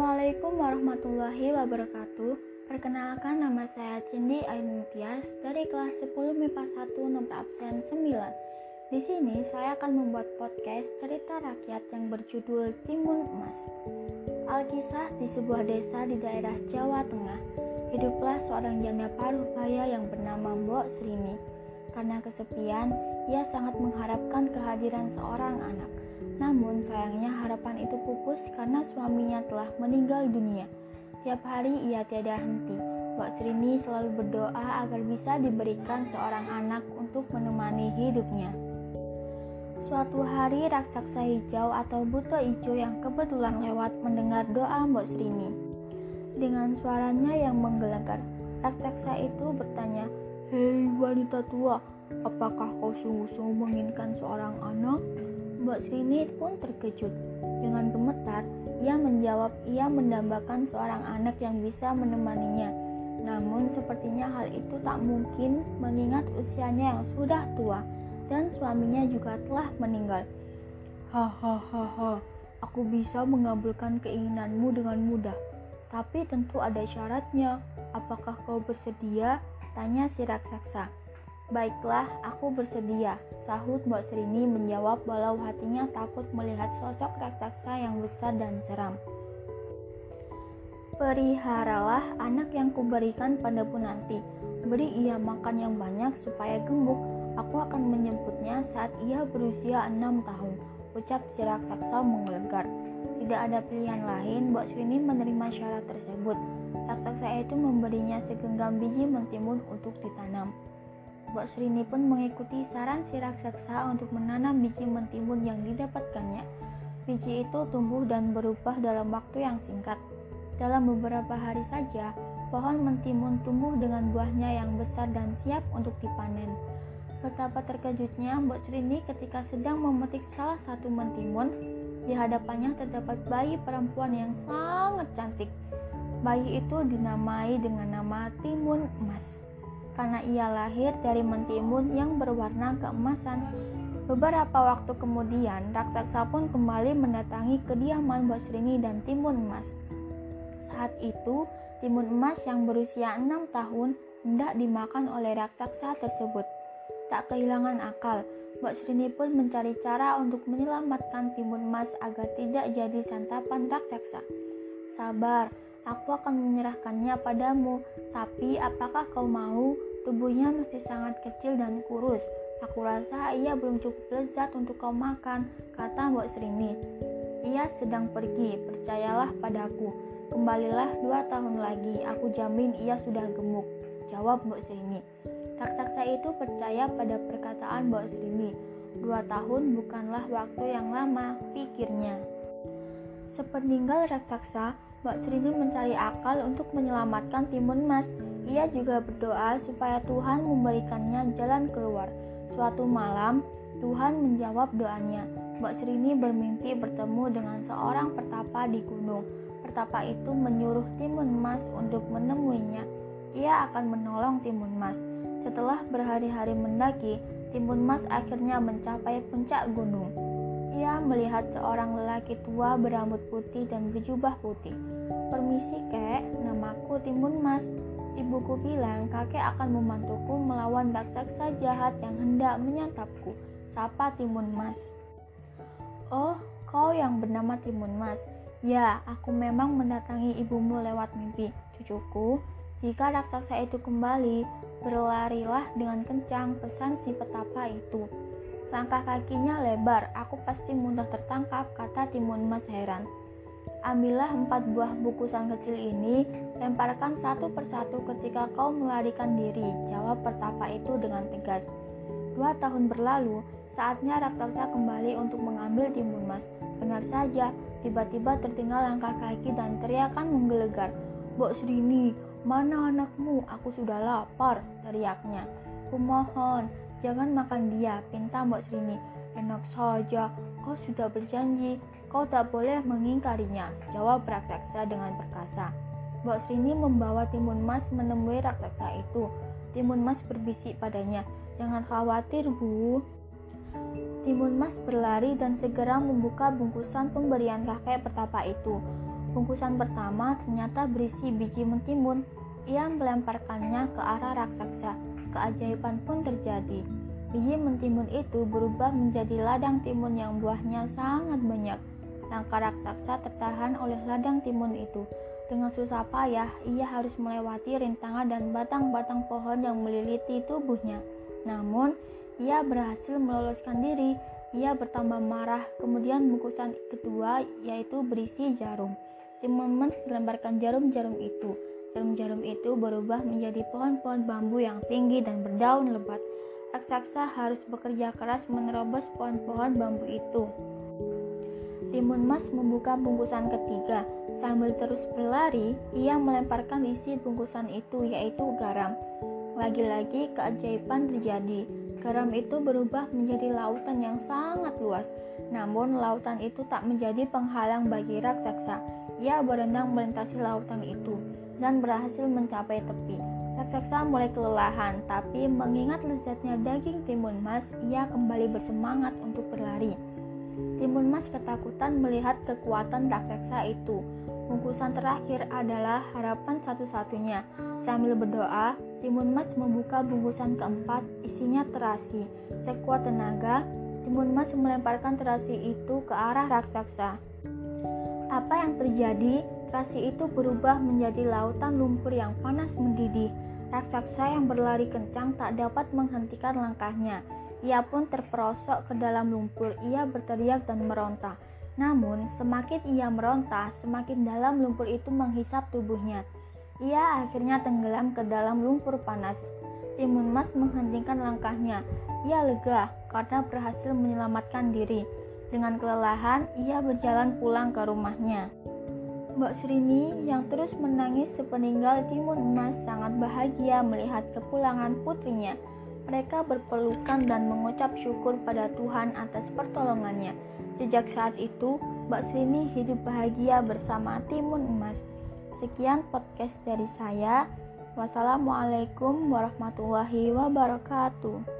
Assalamualaikum warahmatullahi wabarakatuh. Perkenalkan nama saya Cindi Ainutias dari kelas 10 MIPA 1 nomor absen 9. Di sini saya akan membuat podcast cerita rakyat yang berjudul Timun Emas. Alkisah di sebuah desa di daerah Jawa Tengah. Hiduplah seorang janda paruh baya yang bernama Mbok Srini. Karena kesepian, ia sangat mengharapkan kehadiran seorang anak. Namun sayangnya harapan itu pupus karena suaminya telah meninggal dunia. Tiap hari ia tiada henti. Mbak Srini selalu berdoa agar bisa diberikan seorang anak untuk menemani hidupnya. Suatu hari raksasa hijau atau buto hijau yang kebetulan lewat mendengar doa Mbak Srini. Dengan suaranya yang menggelegar, raksasa itu bertanya, Hei wanita tua, apakah kau sungguh-sungguh menginginkan seorang anak? Mbok Srini pun terkejut. Dengan gemetar, ia menjawab ia mendambakan seorang anak yang bisa menemaninya. Namun sepertinya hal itu tak mungkin mengingat usianya yang sudah tua dan suaminya juga telah meninggal. Hahaha, aku bisa mengabulkan keinginanmu dengan mudah. Tapi tentu ada syaratnya. Apakah kau bersedia? Tanya si raksasa. Baiklah, aku bersedia, sahut Mbak Serini menjawab walau hatinya takut melihat sosok raksasa yang besar dan seram. Periharalah anak yang kuberikan padamu nanti. Beri ia makan yang banyak supaya gemuk. Aku akan menjemputnya saat ia berusia enam tahun. Ucap si raksasa menggelegar. Tidak ada pilihan lain, Mbak Serini menerima syarat tersebut. Raksasa itu memberinya segenggam biji mentimun untuk ditanam. Mbak Srini pun mengikuti saran si raksasa untuk menanam biji mentimun yang didapatkannya. Biji itu tumbuh dan berubah dalam waktu yang singkat. Dalam beberapa hari saja, pohon mentimun tumbuh dengan buahnya yang besar dan siap untuk dipanen. Betapa terkejutnya Mbak Srini ketika sedang memetik salah satu mentimun, di hadapannya terdapat bayi perempuan yang sangat cantik. Bayi itu dinamai dengan nama Timun Emas karena ia lahir dari mentimun yang berwarna keemasan. Beberapa waktu kemudian, raksasa pun kembali mendatangi kediaman Basrini dan Timun Emas. Saat itu, Timun Emas yang berusia enam tahun hendak dimakan oleh raksasa tersebut. Tak kehilangan akal, Mbak Srini pun mencari cara untuk menyelamatkan timun emas agar tidak jadi santapan raksasa. Sabar, aku akan menyerahkannya padamu, tapi apakah kau mau? Tubuhnya masih sangat kecil dan kurus. Aku rasa ia belum cukup lezat untuk kau makan, kata Mbok Srini. Ia sedang pergi, percayalah padaku. Kembalilah dua tahun lagi, aku jamin ia sudah gemuk, jawab Mbok Srini. Raksasa itu percaya pada perkataan Mbok Srini. Dua tahun bukanlah waktu yang lama, pikirnya. Sepeninggal raksasa, Mbak Srini mencari akal untuk menyelamatkan Timun Mas. Ia juga berdoa supaya Tuhan memberikannya jalan keluar. Suatu malam, Tuhan menjawab doanya. Mbak Srini bermimpi bertemu dengan seorang pertapa di gunung. Pertapa itu menyuruh Timun Mas untuk menemuinya. Ia akan menolong Timun Mas. Setelah berhari-hari mendaki, Timun Mas akhirnya mencapai puncak gunung. Ia melihat seorang lelaki tua berambut putih dan berjubah putih. Permisi kek, namaku Timun Mas. Ibuku bilang kakek akan membantuku melawan raksasa jahat yang hendak menyantapku. Sapa Timun Mas. Oh, kau yang bernama Timun Mas. Ya, aku memang mendatangi ibumu lewat mimpi. Cucuku, jika raksasa itu kembali, berlarilah dengan kencang pesan si petapa itu. Langkah kakinya lebar, aku pasti mudah tertangkap, kata Timun Mas heran. Ambillah empat buah bukusan kecil ini, lemparkan satu persatu ketika kau melarikan diri, jawab pertapa itu dengan tegas. Dua tahun berlalu, saatnya raksasa kembali untuk mengambil Timun Mas. Benar saja, tiba-tiba tertinggal langkah kaki dan teriakan menggelegar. Bok Srini, mana anakmu? Aku sudah lapar, teriaknya. Kumohon, Jangan makan dia, pinta Mbak Srini. Enak saja, kau sudah berjanji, kau tak boleh mengingkarinya, jawab raksasa dengan perkasa. Mbak Srini membawa Timun Mas menemui raksasa itu. Timun Mas berbisik padanya, jangan khawatir bu. Timun Mas berlari dan segera membuka bungkusan pemberian kakek pertapa itu. Bungkusan pertama ternyata berisi biji mentimun. Ia melemparkannya ke arah raksasa. Keajaiban pun terjadi. Biji mentimun itu berubah menjadi ladang timun yang buahnya sangat banyak. Langkah raksasa tertahan oleh ladang timun itu. Dengan susah payah, ia harus melewati rintangan dan batang-batang pohon yang meliliti tubuhnya. Namun, ia berhasil meloloskan diri. Ia bertambah marah. Kemudian bungkusan kedua yaitu berisi jarum. Timun melemparkan jarum-jarum itu. Jarum-jarum itu berubah menjadi pohon-pohon bambu yang tinggi dan berdaun lebat. Raksasa harus bekerja keras menerobos pohon-pohon bambu itu. Timun Mas membuka bungkusan ketiga. Sambil terus berlari, ia melemparkan isi bungkusan itu yaitu garam. Lagi-lagi keajaiban terjadi. Garam itu berubah menjadi lautan yang sangat luas. Namun lautan itu tak menjadi penghalang bagi raksasa. Ia berenang melintasi lautan itu dan berhasil mencapai tepi. Raksasa mulai kelelahan, tapi mengingat lezatnya daging timun mas, ia kembali bersemangat untuk berlari. Timun mas ketakutan melihat kekuatan raksasa itu. Bungkusan terakhir adalah harapan satu-satunya. Sambil berdoa, Timun Mas membuka bungkusan keempat, isinya terasi. Sekuat tenaga, Timun Mas melemparkan terasi itu ke arah raksasa. Apa yang terjadi? Terasi itu berubah menjadi lautan lumpur yang panas mendidih. Raksasa yang berlari kencang tak dapat menghentikan langkahnya. Ia pun terperosok ke dalam lumpur. Ia berteriak dan meronta. Namun, semakin ia meronta, semakin dalam lumpur itu menghisap tubuhnya. Ia akhirnya tenggelam ke dalam lumpur panas. Timun Mas menghentikan langkahnya. Ia lega karena berhasil menyelamatkan diri. Dengan kelelahan, ia berjalan pulang ke rumahnya. Mbak Srini yang terus menangis sepeninggal Timun Emas sangat bahagia melihat kepulangan putrinya. Mereka berpelukan dan mengucap syukur pada Tuhan atas pertolongannya. Sejak saat itu, Mbak Srini hidup bahagia bersama Timun Emas. Sekian podcast dari saya. Wassalamualaikum warahmatullahi wabarakatuh.